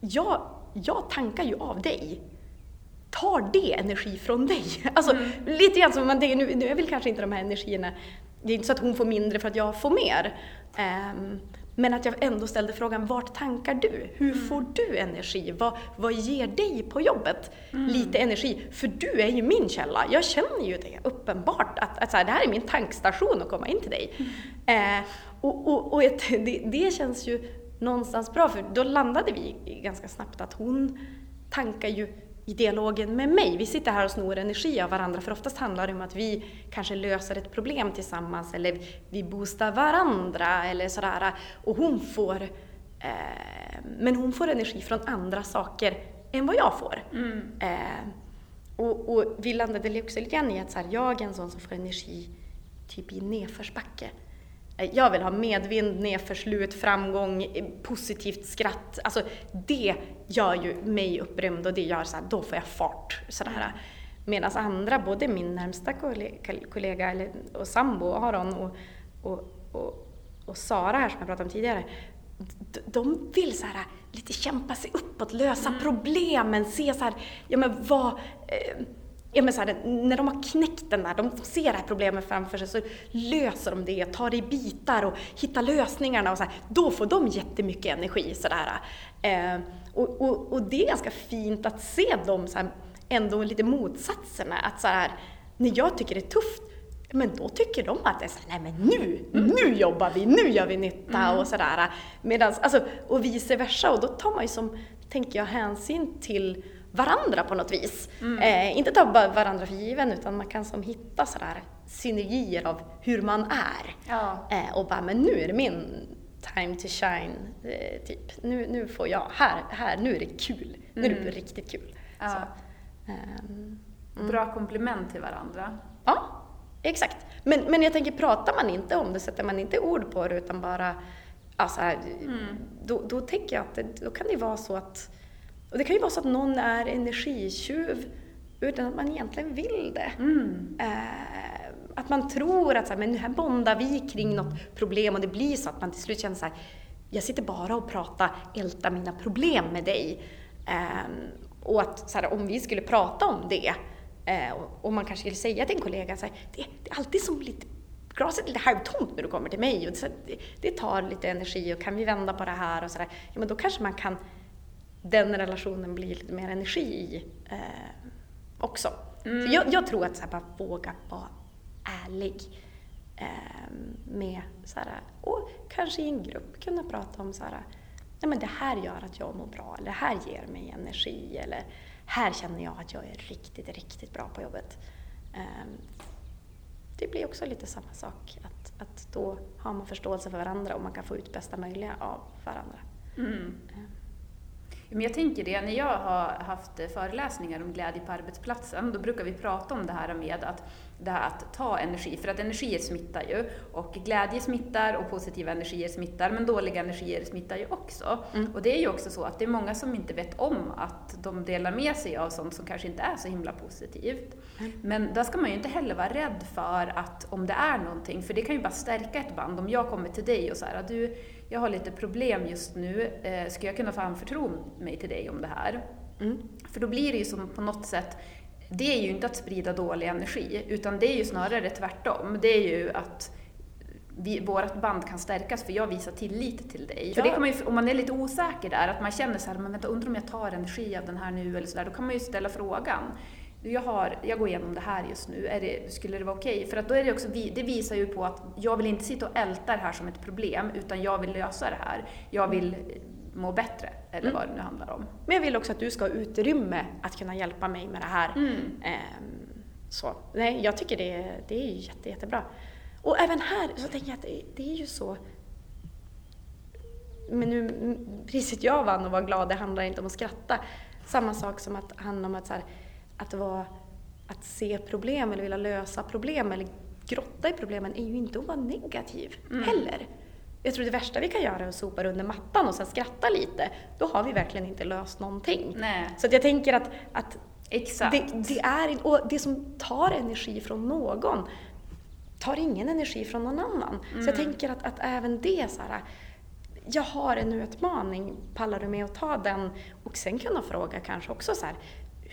jag, jag tankar ju av dig. Tar det energi från dig? Alltså lite grann som man tänker, nu, nu är väl kanske inte de här energierna, det är inte så att hon får mindre för att jag får mer. Ehm, men att jag ändå ställde frågan, vart tankar du? Hur får du energi? Vad, vad ger dig på jobbet lite energi? För du är ju min källa. Jag känner ju det uppenbart, att, att så här, det här är min tankstation att komma in till dig. Eh, och och, och ett, det, det känns ju någonstans bra, för då landade vi ganska snabbt att hon tankar ju i dialogen med mig. Vi sitter här och snor energi av varandra, för oftast handlar det om att vi kanske löser ett problem tillsammans, eller vi boostar varandra, eller sådär. Och hon får, eh, men hon får energi från andra saker än vad jag får. Eh, och, och vi landade också lite grann i att så här, jag är en sån som får energi typ i nedförsbacke. Jag vill ha medvind, nedförslut, framgång, positivt skratt. Alltså det gör ju mig upprymd och det gör så här, då får jag fart. Sådär. Medan andra, både min närmsta kollega, eller, och sambo Aron och, och, och, och Sara här som jag pratade om tidigare, de vill så här, lite kämpa sig uppåt, lösa problemen, se så här, ja men vad, eh, ja men så här, när de har knäckt den där, de ser det här problemet framför sig, så löser de det, tar det i bitar och hittar lösningarna och så här, då får de jättemycket energi sådär. Eh, och, och, och det är ganska fint att se dem så här, ändå lite motsatserna, att så här, när jag tycker det är tufft, men då tycker de att det är så här, nej men nu, nu jobbar vi, nu gör vi nytta och sådär. Medans, alltså, och vice versa, och då tar man ju som, tänker jag, hänsyn till varandra på något vis. Eh, inte ta varandra för given, utan man kan som hitta sådär synergier av hur man är. Ja. Eh, och bara, men nu är det min time to shine, eh, typ. Nu, nu får jag, här, här, nu är det kul. Nu är det riktigt kul. Ja. Så, ehm, Bra komplement till varandra. Ja, exakt. Men, men jag tänker, pratar man inte om det, sätter man inte ord på det utan bara, alltså, här, då, då tänker jag att det, då kan det vara så att, och det kan ju vara så att någon är energitjuv utan att man egentligen vill det. Eh, att man tror att så här, men här bondar vi kring något problem och det blir så att man till slut känner så här, jag sitter bara och pratar, ältar mina problem med dig. Eh, och att så här, om vi skulle prata om det eh, och man kanske skulle säga till en kollega så här, det, det, är alltid som lite glaset är lite halvtomt när du kommer till mig och det, det tar lite energi och kan vi vända på det här och sådär, ja men då kanske man kan den relationen blir lite mer energi i eh, också. Mm. Jag, jag, tror att så här, bara våga vara ärlig eh, med så här, och kanske i en grupp kunna prata om så här, nej men det här gör att jag mår bra, eller det här ger mig energi, eller här känner jag att jag är riktigt, riktigt bra på jobbet. Eh, det blir också lite samma sak, att, att då har man förståelse för varandra och man kan få ut bästa möjliga av varandra. Mm. Men jag tänker det, när jag har haft föreläsningar om glädje på arbetsplatsen, då brukar vi prata om det här med att, det här att ta energi, för att energier smittar ju. Och glädje smittar och positiva energier smittar, men dåliga energier smittar ju också. Mm. Och det är ju också så att det är många som inte vet om att de delar med sig av sånt som kanske inte är så himla positivt. Mm. Men där ska man ju inte heller vara rädd för att om det är någonting, för det kan ju bara stärka ett band. Om jag kommer till dig och så här, du jag har lite problem just nu, eh, ska jag kunna få anförtro mig till dig om det här? Mm. För då blir det ju som på något sätt, det är ju inte att sprida dålig energi, utan det är ju snarare tvärtom. Det är ju att vi, vårt band kan stärkas för jag visar tillit till dig. Ja. För det kan man ju, om man är lite osäker där, att man känner så här, men vänta, undrar om jag tar energi av den här nu eller sådär, då kan man ju ställa frågan jag, har, jag går igenom det här just nu, det, skulle det vara okej? Okay? För att då är det också, det visar ju på att jag vill inte sitta och älta det här som ett problem, utan jag vill lösa det här. Jag vill må bättre, eller mm. vad det nu handlar om. Men jag vill också att du ska ha utrymme att kunna hjälpa mig med det här. Mm. Ehm, så. Nej, jag tycker det, det är jätte, jättebra. Och även här så tänker jag att det, det är ju så men nu, priset jag vann och var glad, det handlar inte om att skratta. Samma sak som att handla om att så här, att, vara, att se problem eller vilja lösa problem eller grotta i problemen är ju inte att vara negativ mm. heller. Jag tror det värsta vi kan göra är att sopa under mattan och sen skratta lite. Då har vi verkligen inte löst någonting. Nej. Så jag tänker att, att. Det, det, är, och det som tar energi från någon tar ingen energi från någon annan. Mm. Så jag mm. tänker att, att även det så här, jag har en utmaning, pallar du med att ta den? Och sen kunna fråga kanske också så här,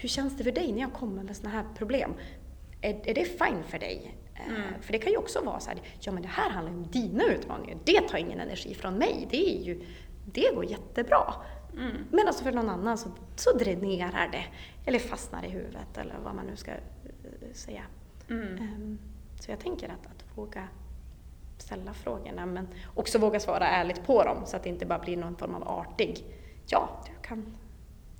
hur känns det för dig när jag kommer med sådana här problem? Är, är det fine för dig? Eh, mm. För det kan ju också vara så här, ja men det här handlar ju om dina utmaningar, det tar ingen energi från mig, det, är ju, det går jättebra. Mm. Men alltså för någon annan så, så dränerar det, eller fastnar i huvudet eller vad man nu ska uh, säga. Mm. Um, så jag tänker att, att våga ställa frågorna men också våga svara ärligt på dem så att det inte bara blir någon form av artig, ja du kan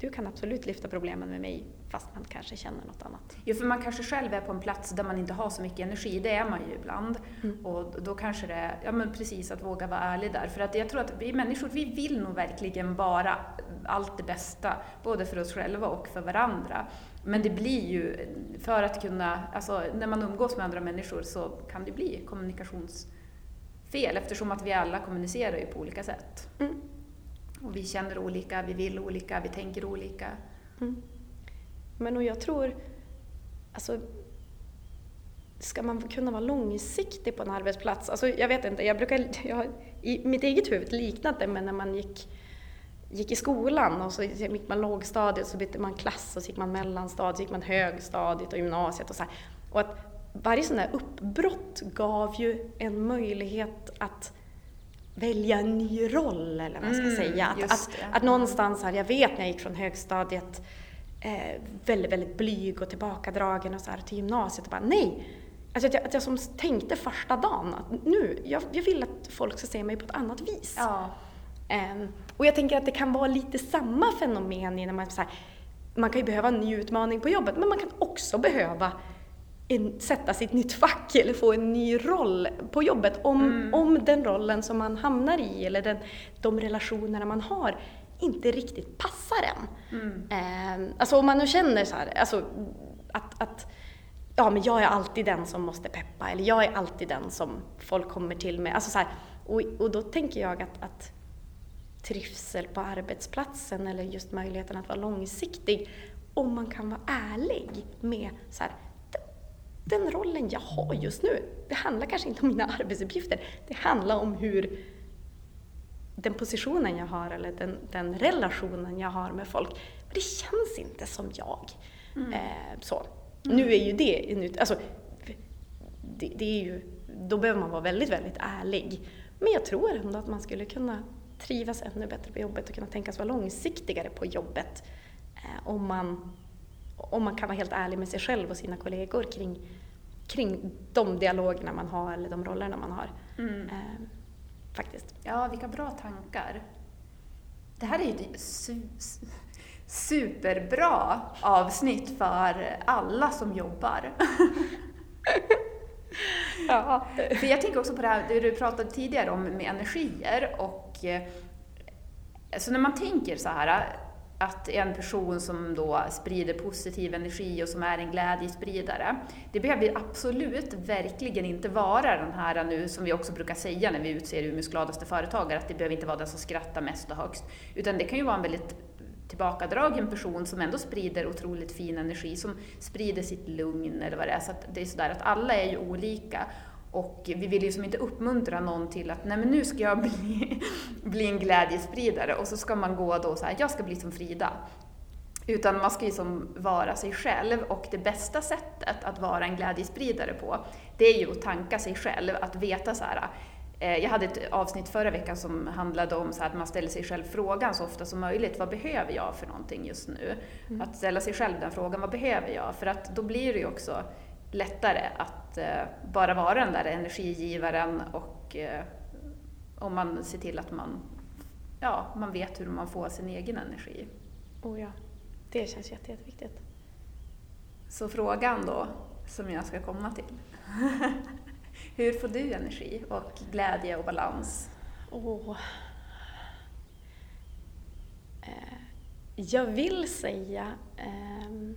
du kan absolut lyfta problemen med mig fast man kanske känner något annat. Jo, för man kanske själv är på en plats där man inte har så mycket energi, det är man ju ibland. Mm. Och då kanske det är, ja men precis, att våga vara ärlig där. För att jag tror att vi människor, vi vill nog verkligen vara allt det bästa, både för oss själva och för varandra. Men det blir ju, för att kunna, alltså när man umgås med andra människor så kan det bli kommunikationsfel eftersom att vi alla kommunicerar ju på olika sätt. Mm. Och vi känner olika, vi vill olika, vi tänker olika. Mm. Men och jag tror, alltså ska man kunna vara långsiktig på en arbetsplats? Alltså jag vet inte, jag brukar, jag har i mitt eget huvud liknat det med när man gick, gick i skolan och så gick man lågstadiet så bytte man klass och så gick man mellanstadiet, så gick man högstadiet och gymnasiet och så här. Och att varje sån där uppbrott gav ju en möjlighet att välja en ny roll eller vad man ska mm, säga. Att, att, att, någonstans här, jag vet när jag gick från högstadiet eh, väldigt, väldigt blyg och tillbakadragen och så här till gymnasiet och bara nej. Alltså att jag, att jag som tänkte första dagen att nu, jag, jag vill att folk ska se mig på ett annat vis. Ja. Um, och jag tänker att det kan vara lite samma fenomen när man så här, man kan ju behöva en ny utmaning på jobbet, men man kan också behöva en, sätta sitt nytt fack eller få en ny roll på jobbet om, mm. om den rollen som man hamnar i eller den, de relationerna man har inte riktigt passar en. Mm. Eh, alltså om man nu känner så här, alltså, att, att ja, men jag är alltid den som måste peppa eller jag är alltid den som folk kommer till med. Alltså så här, och, och då tänker jag att, att trivsel på arbetsplatsen eller just möjligheten att vara långsiktig, om man kan vara ärlig med så här, den rollen jag har just nu, det handlar kanske inte om mina arbetsuppgifter, det handlar om hur den positionen jag har eller den, den relationen jag har med folk, det känns inte som jag. Mm. Eh, så. Mm. Nu är ju det, alltså, det, det, är ju, då behöver man vara väldigt, väldigt ärlig. Men jag tror ändå att man skulle kunna trivas ännu bättre på jobbet och kunna tänkas vara långsiktigare på jobbet eh, om, man, om man kan vara helt ärlig med sig själv och sina kollegor kring, kring de dialogerna man har eller de rollerna man har. Mm. Eh, faktiskt. Ja, vilka bra tankar. Det här är ju ett su superbra avsnitt för alla som jobbar. ja. För jag tänker också på det här det du pratade tidigare om med energier och eh, så när man tänker så här att en person som då sprider positiv energi och som är en glädjespridare, det behöver absolut verkligen inte vara den här nu som vi också brukar säga när vi utser Umeås gladaste företagare, att det behöver inte vara den som skrattar mest och högst, utan det kan ju vara en väldigt tillbakadragen person som ändå sprider otroligt fin energi, som sprider sitt lugn eller vad det är. Så det är sådär att alla är ju olika. Och vi vill ju som inte uppmuntra någon till att nej men nu ska jag bli, bli en glädjespridare och så ska man gå då så här, jag ska bli som Frida. Utan man ska ju som vara sig själv och det bästa sättet att vara en glädjespridare på, det är ju att tanka sig själv, att veta så här, Eh, jag hade ett avsnitt förra veckan som handlade om så att man ställer sig själv frågan så ofta som möjligt, vad behöver jag för någonting just nu? Mm. Att ställa sig själv den frågan, vad behöver jag? För att då blir det ju också lättare att eh, bara vara den där energigivaren och eh, om man ser till att man, ja, man vet hur man får sin egen energi. Oh ja, det känns jätte, jätteviktigt. Så frågan då, som jag ska komma till. Hur får du energi och glädje och balans? Oh. Eh, jag vill säga eh,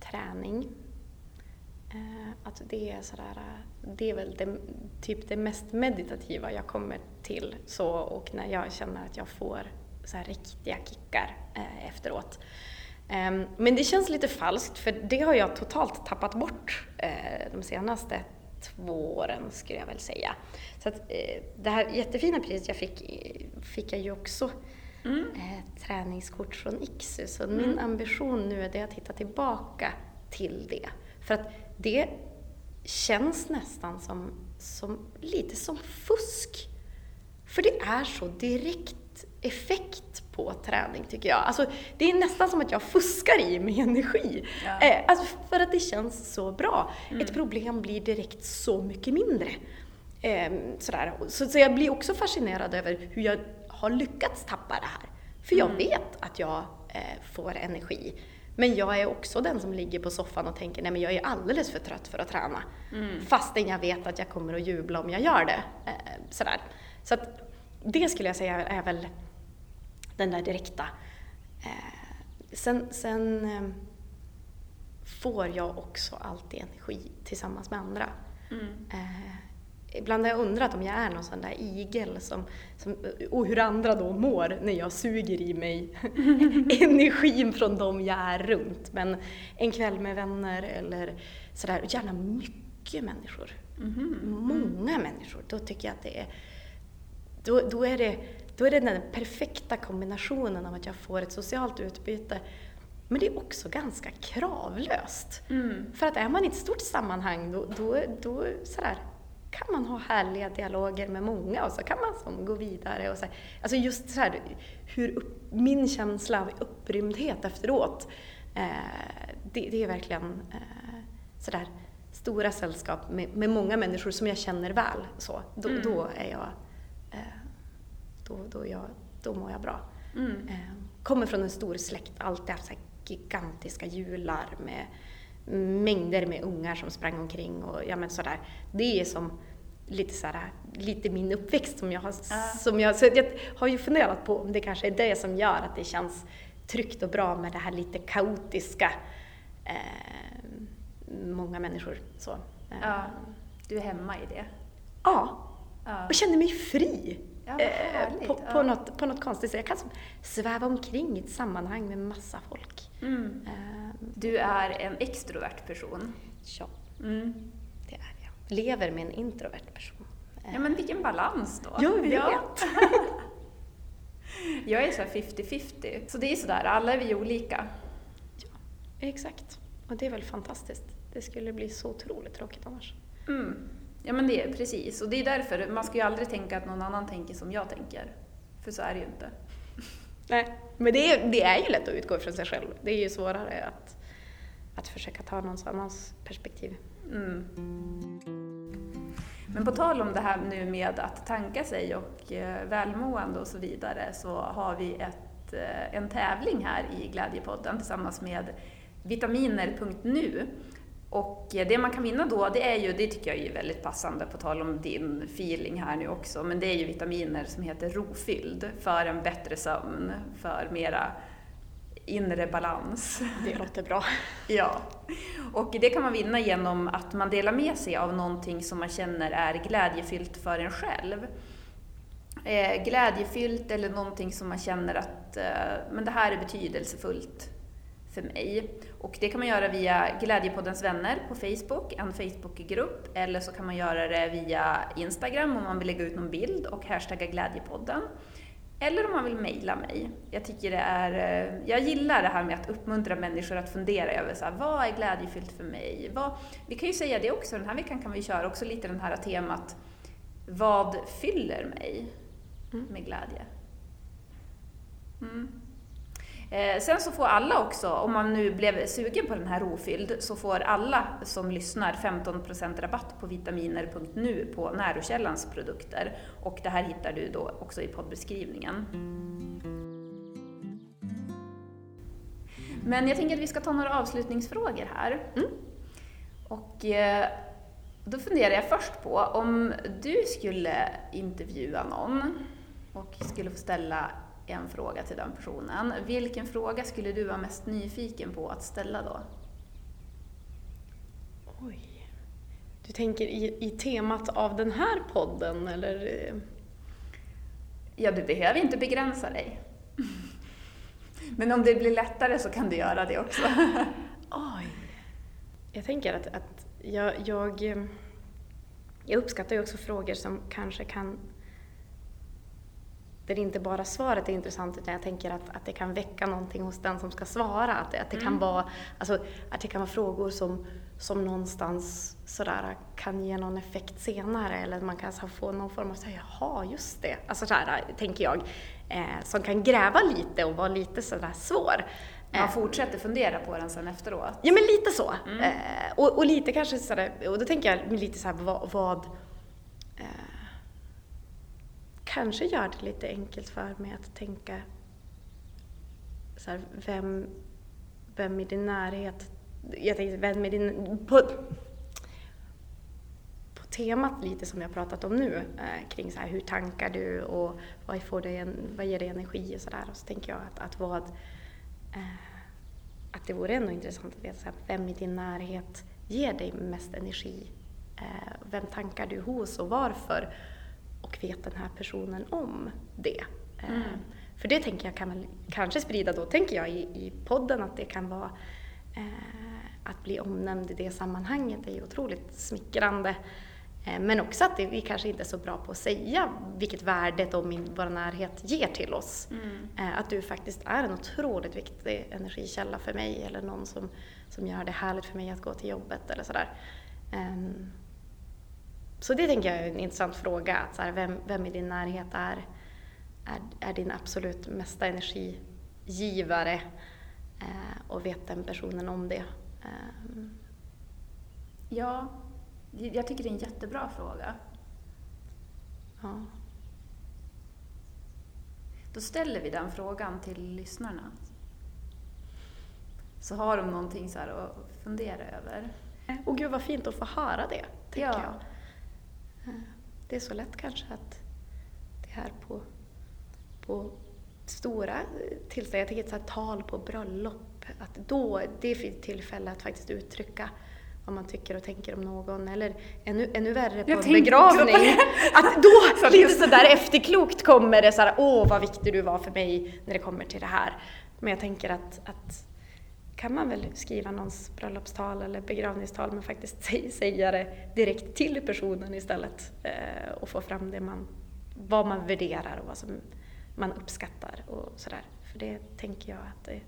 träning. Eh, att det är sådär, det är väl det, typ det mest meditativa jag kommer till så och när jag känner att jag får så riktiga kickar eh, efteråt. Ehm, men det känns lite falskt för det har jag totalt tappat bort eh, de senaste två åren skulle jag väl säga. Så att, eh, det här jättefina priset jag fick, fick jag ju också mm. Eh, träningskort från Iksu. Så mm. min ambition nu är det att hitta tillbaka till det. För att det känns nästan som, som lite som fusk. För det är så direkt effekt på träning tycker jag. Alltså, det är nästan som att jag fuskar i med energi. Ja. Eh, alltså, för att det känns så bra. Mm. Ett problem blir direkt så mycket mindre. Eh, sådär. Så, så jag blir också fascinerad över hur jag har lyckats tappa det här. För jag mm. vet att jag eh, får energi. Men jag är också den som ligger på soffan och tänker nej men jag är alldeles för trött för att träna. Mm. Fastän jag vet att jag kommer att jubla om jag gör det. Eh, sådär. Så att det skulle jag säga är väl den där direkta. Eh, sen sen eh, får jag också alltid energi tillsammans med andra. Mm. Ibland har jag undrat om jag är någon sån där igel som, som, och hur andra då mår när jag suger i mig energin från dem jag är runt. Men en kväll med vänner eller sådär, gärna mycket människor. Mm. Många människor. Då tycker jag att det är, då, då är det då är det den perfekta kombinationen av att jag får ett socialt utbyte men det är också ganska kravlöst. Mm. För att är man i ett stort sammanhang då, då, då sådär, kan man ha härliga dialoger med många och så kan man som gå vidare. Och så Alltså just så här, hur upp, min känsla av upprymdhet efteråt, eh, det, det, är verkligen eh, sådär stora sällskap med, med, många människor som jag känner väl. Så, då, mm. då är jag då, då, jag, då mår jag bra. Mm. Eh, kommer från en stor släkt, alltid haft så gigantiska jular med mängder med ungar som sprang omkring och ja men sådär. Det är som lite sådär, lite min uppväxt som jag har, äh. som jag, så jag har ju funderat på om det kanske är det som gör att det känns tryggt och bra med det här lite kaotiska, eh, många människor så. Ja, du är hemma i det? Ja, ja. och känner mig fri. Ja, eh, på, på, ja. något, på något konstigt sätt. Jag kan sväva omkring i ett sammanhang med massa folk. Mm. Uh, du är en extrovert person. Ja, mm. det är jag. Lever med en introvert person. Ja, men vilken balans då. Jag vet! Ja. Jag är så här 50-50. Så det är sådär, alla är vi olika. Exakt. Och det är väl fantastiskt. Det skulle bli så otroligt tråkigt annars. Mm. Ja men det är precis, och det är därför man ska ju aldrig tänka att någon annan tänker som jag tänker. För så är det ju inte. Nej, men det är, det är ju lätt att utgå från sig själv. Det är ju svårare att, att försöka ta någon annans perspektiv. Mm. Men på tal om det här nu med att tanka sig och eh, välmående och så vidare så har vi ett, eh, en tävling här i Glädjepodden tillsammans med vitaminer.nu. Och det man kan vinna då, det är ju, det tycker jag är väldigt passande på tal om din feeling här nu också, men det är ju vitaminer som heter rofylld för en bättre sömn, för mera inre balans. Det låter bra. ja. Och det kan man vinna genom att man delar med sig av någonting som man känner är glädjefyllt för en själv. Eh, glädjefyllt eller någonting som man känner att eh, men det här är betydelsefullt för mig. Och det kan man göra via Glädjepoddens vänner på Facebook, en Facebookgrupp, eller så kan man göra det via Instagram om man vill lägga ut någon bild och hashtagga Glädjepodden. Eller om man vill mejla mig. Jag tycker det är, eh, jag gillar det här med att uppmuntra människor att fundera över så här, vad är glädjefyllt för mig? Vad, vi kan ju säga det också, den här veckan kan vi köra också lite den här temat, vad fyller mig mm. med glädje? Mm. Eh, sen så får alla också, om man nu blev sugen på den här rofylld, så får alla som lyssnar 15% rabatt på vitaminer.nu på Närokällans produkter. Och det här hittar du då också i poddbeskrivningen. Men jag tänker att vi ska ta några avslutningsfrågor här. Mm. Och eh, då funderar jag först på, om du skulle intervjua någon och skulle få ställa en fråga till den personen. Vilken fråga skulle du vara mest nyfiken på att ställa då? Oj. Du tänker i, i temat av den här podden, eller? Ja, du behöver inte begränsa dig. Men om det blir lättare så kan du göra det också. Oj. Jag tänker att, att jag, jag, jag uppskattar ju också frågor som kanske kan där inte bara svaret är intressant utan jag tänker att, att det kan väcka någonting hos den som ska svara. Att, att, det, mm. kan vara, alltså, att det kan vara frågor som, som någonstans sådär kan ge någon effekt senare eller man kan få någon form av så jaha just det, alltså sådär tänker jag. Eh, som kan gräva lite och vara lite sådär svår. Man eh, fortsätter fundera på den sen efteråt? Ja men lite så. Mm. Eh, och, och, lite kanske sådär, och då tänker jag lite såhär vad, vad kanske gör det lite enkelt för mig att tänka så här, vem, vem i din närhet, jag tänkte vem i din, på, på temat lite som jag pratat om nu, eh, kring så här, hur tankar du och vad, får dig vad ger dig energi och sådär. Och så tänker jag att, att vad, eh, att det vore ändå intressant att veta så här, vem i din närhet ger dig mest energi? Eh, vem tankar du hos och varför? Och vet den här personen om det? Eh, mm. För det tänker jag kan väl kanske sprida då, tänker jag i, i podden, att det kan vara eh, att bli omnämnd i det sammanhanget är ju otroligt smickrande. Eh, men också att det, vi kanske inte är så bra på att säga vilket värde de i vår närhet ger till oss. Mm. Eh, att du faktiskt är en otroligt viktig energikälla för mig eller någon som, som gör det härligt för mig att gå till jobbet eller sådär. Um, så det tänker jag är en intressant fråga. Att så här, vem, vem i din närhet är, är, är din absolut mesta energigivare? Eh, och vet den personen om det? Eh. Ja, jag tycker det är en jättebra fråga. Ja. Då ställer vi den frågan till lyssnarna. Så har de någonting så att fundera över. Och gud vad fint att få höra det, tycker ja. jag. Det är så lätt kanske att det här på, på stora tillställningar, jag tänker ett så tal på bröllop, att då, det är ett tillfälle att faktiskt uttrycka vad man tycker och tänker om någon. Eller ännu, ännu värre på en begravning. Att då, lite sådär efterklokt kommer det såhär, åh vad viktig du var för mig när det kommer till det här. Men jag tänker att, att kan man väl skriva någons bröllopstal eller begravningstal men faktiskt säga det direkt till personen istället eh, och få fram det man, vad man värderar och vad som man uppskattar och sådär. För det tänker jag att det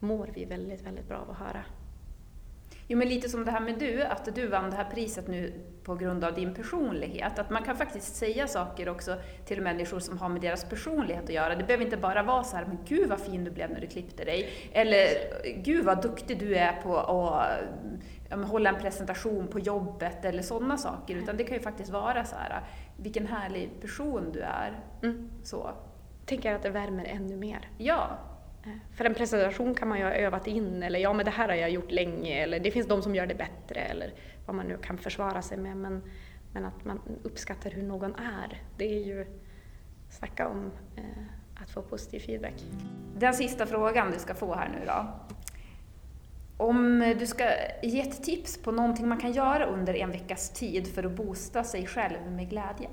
mår vi väldigt, väldigt bra av att höra. Jo, men lite som det här med du, att du vann det här priset nu på grund av din personlighet. Att man kan faktiskt säga saker också till människor som har med deras personlighet att göra. Det behöver inte bara vara så här, men gud vad fin du blev när du klippte dig. Eller, gud vad duktig du är på att hålla en presentation på jobbet eller sådana saker. Utan det kan ju faktiskt vara så här, vilken härlig person du är. Mm. Så. Tänker att det värmer ännu mer. Ja, för en presentation kan man ju ha övat in eller ja men det här har jag gjort länge eller det finns de som gör det bättre eller vad man nu kan försvara sig med men, men att man uppskattar hur någon är, det är ju snacka om eh, att få positiv feedback. Den sista frågan du ska få här nu då. Om du ska ge ett tips på någonting man kan göra under en veckas tid för att boosta sig själv med glädje.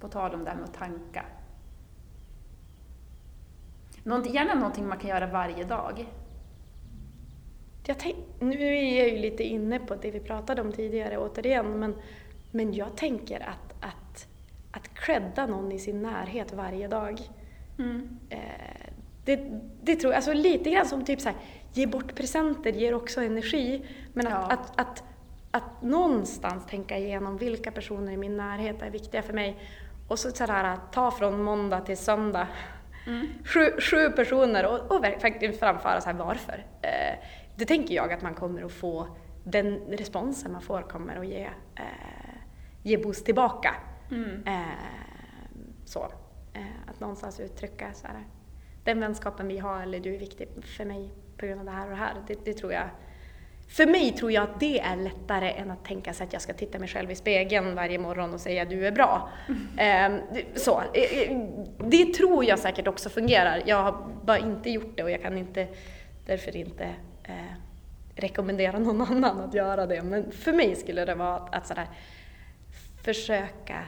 På tal om det här med att tanka. Någonting, gärna någonting man kan göra varje dag. Jag tänk, nu är jag ju lite inne på det vi pratade om tidigare återigen men, men jag tänker att, att, att credda någon i sin närhet varje dag Eh, det, det tror jag, alltså lite grann som typ så här, ge bort presenter ger också energi. Men att, Ja. att, att, att någonstans tänka igenom vilka personer i min närhet är viktiga för mig. Och så sådär, ta från måndag till söndag. Sju, sju personer och, och faktiskt framföra så här varför. Eh, det tänker jag att man kommer att få, den responsen man får kommer att ge, eh, ge boost tillbaka. Eh, så. Eh, att någonstans uttrycka så här, den vänskapen vi har eller du är viktig för mig på grund av det här och det här. Det, det tror jag för mig tror jag att det är lättare än att tänka sig att jag ska titta mig själv i spegeln varje morgon och säga du är bra. Eh, det- så. Eh, eh, Det tror jag säkert också fungerar. Jag har bara inte gjort det och jag kan inte därför inte eh, rekommendera någon annan att göra det. Men för mig skulle det vara att, att sådär, försöka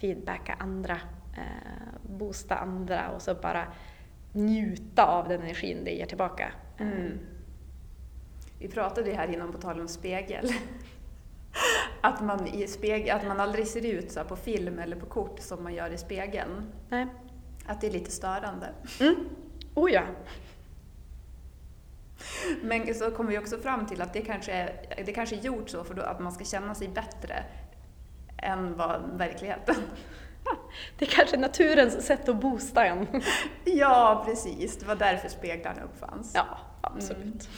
feedbacka andra, eh, boosta andra och så bara njuta av den energin det ger tillbaka. Mm. Vi pratade ju här innan på tal om spegel. Att man, i spegel, att man aldrig ser ut så på film eller på kort som man gör i spegeln. Nej. Att det är lite störande. Mm. Oh ja. Men så kommer vi också fram till att det kanske är, det kanske är gjort så för att man ska känna sig bättre än vad verkligheten. Det är kanske naturens sätt att boosta en. Ja, precis. Det var därför speglarna uppfanns. Ja, absolut.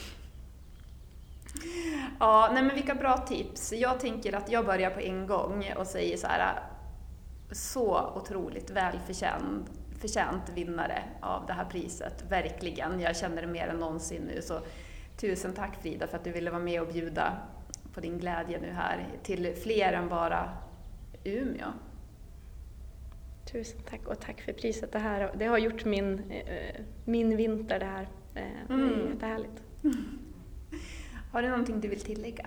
Ja, nej men vilka bra tips. Jag tänker att jag börjar på en gång och säger så här, så otroligt välförtjänt förtjänt vinnare av det här priset, verkligen. Jag känner det mer än någonsin nu, så tusen tack Frida för att du ville vara med och bjuda på din glädje nu här till fler än bara Umeå. Tusen tack och tack för priset. Det, här, det har gjort min, eh, min vinter det här. Eh, Det är Mm. jättehärligt. Har du någonting du vill tillägga?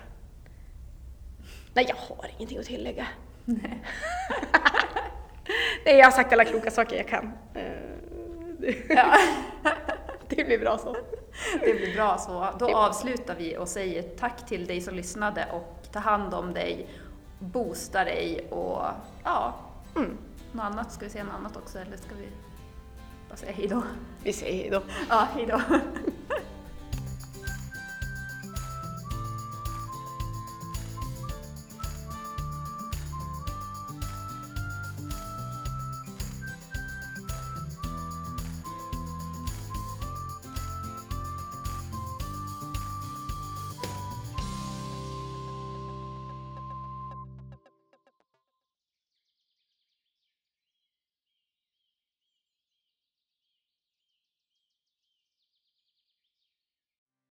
Nej, jag har ingenting att tillägga. Nej. Nej, jag har sagt alla kloka saker jag kan. Ja. Det blir bra så. Det blir bra så. Då avslutar vi och säger tack till dig som lyssnade och ta hand om dig, boosta dig och ja, Mm. något annat. Ska vi säga något annat också eller ska vi bara säga hejdå? Vi säger hej då. Ja, hejdå.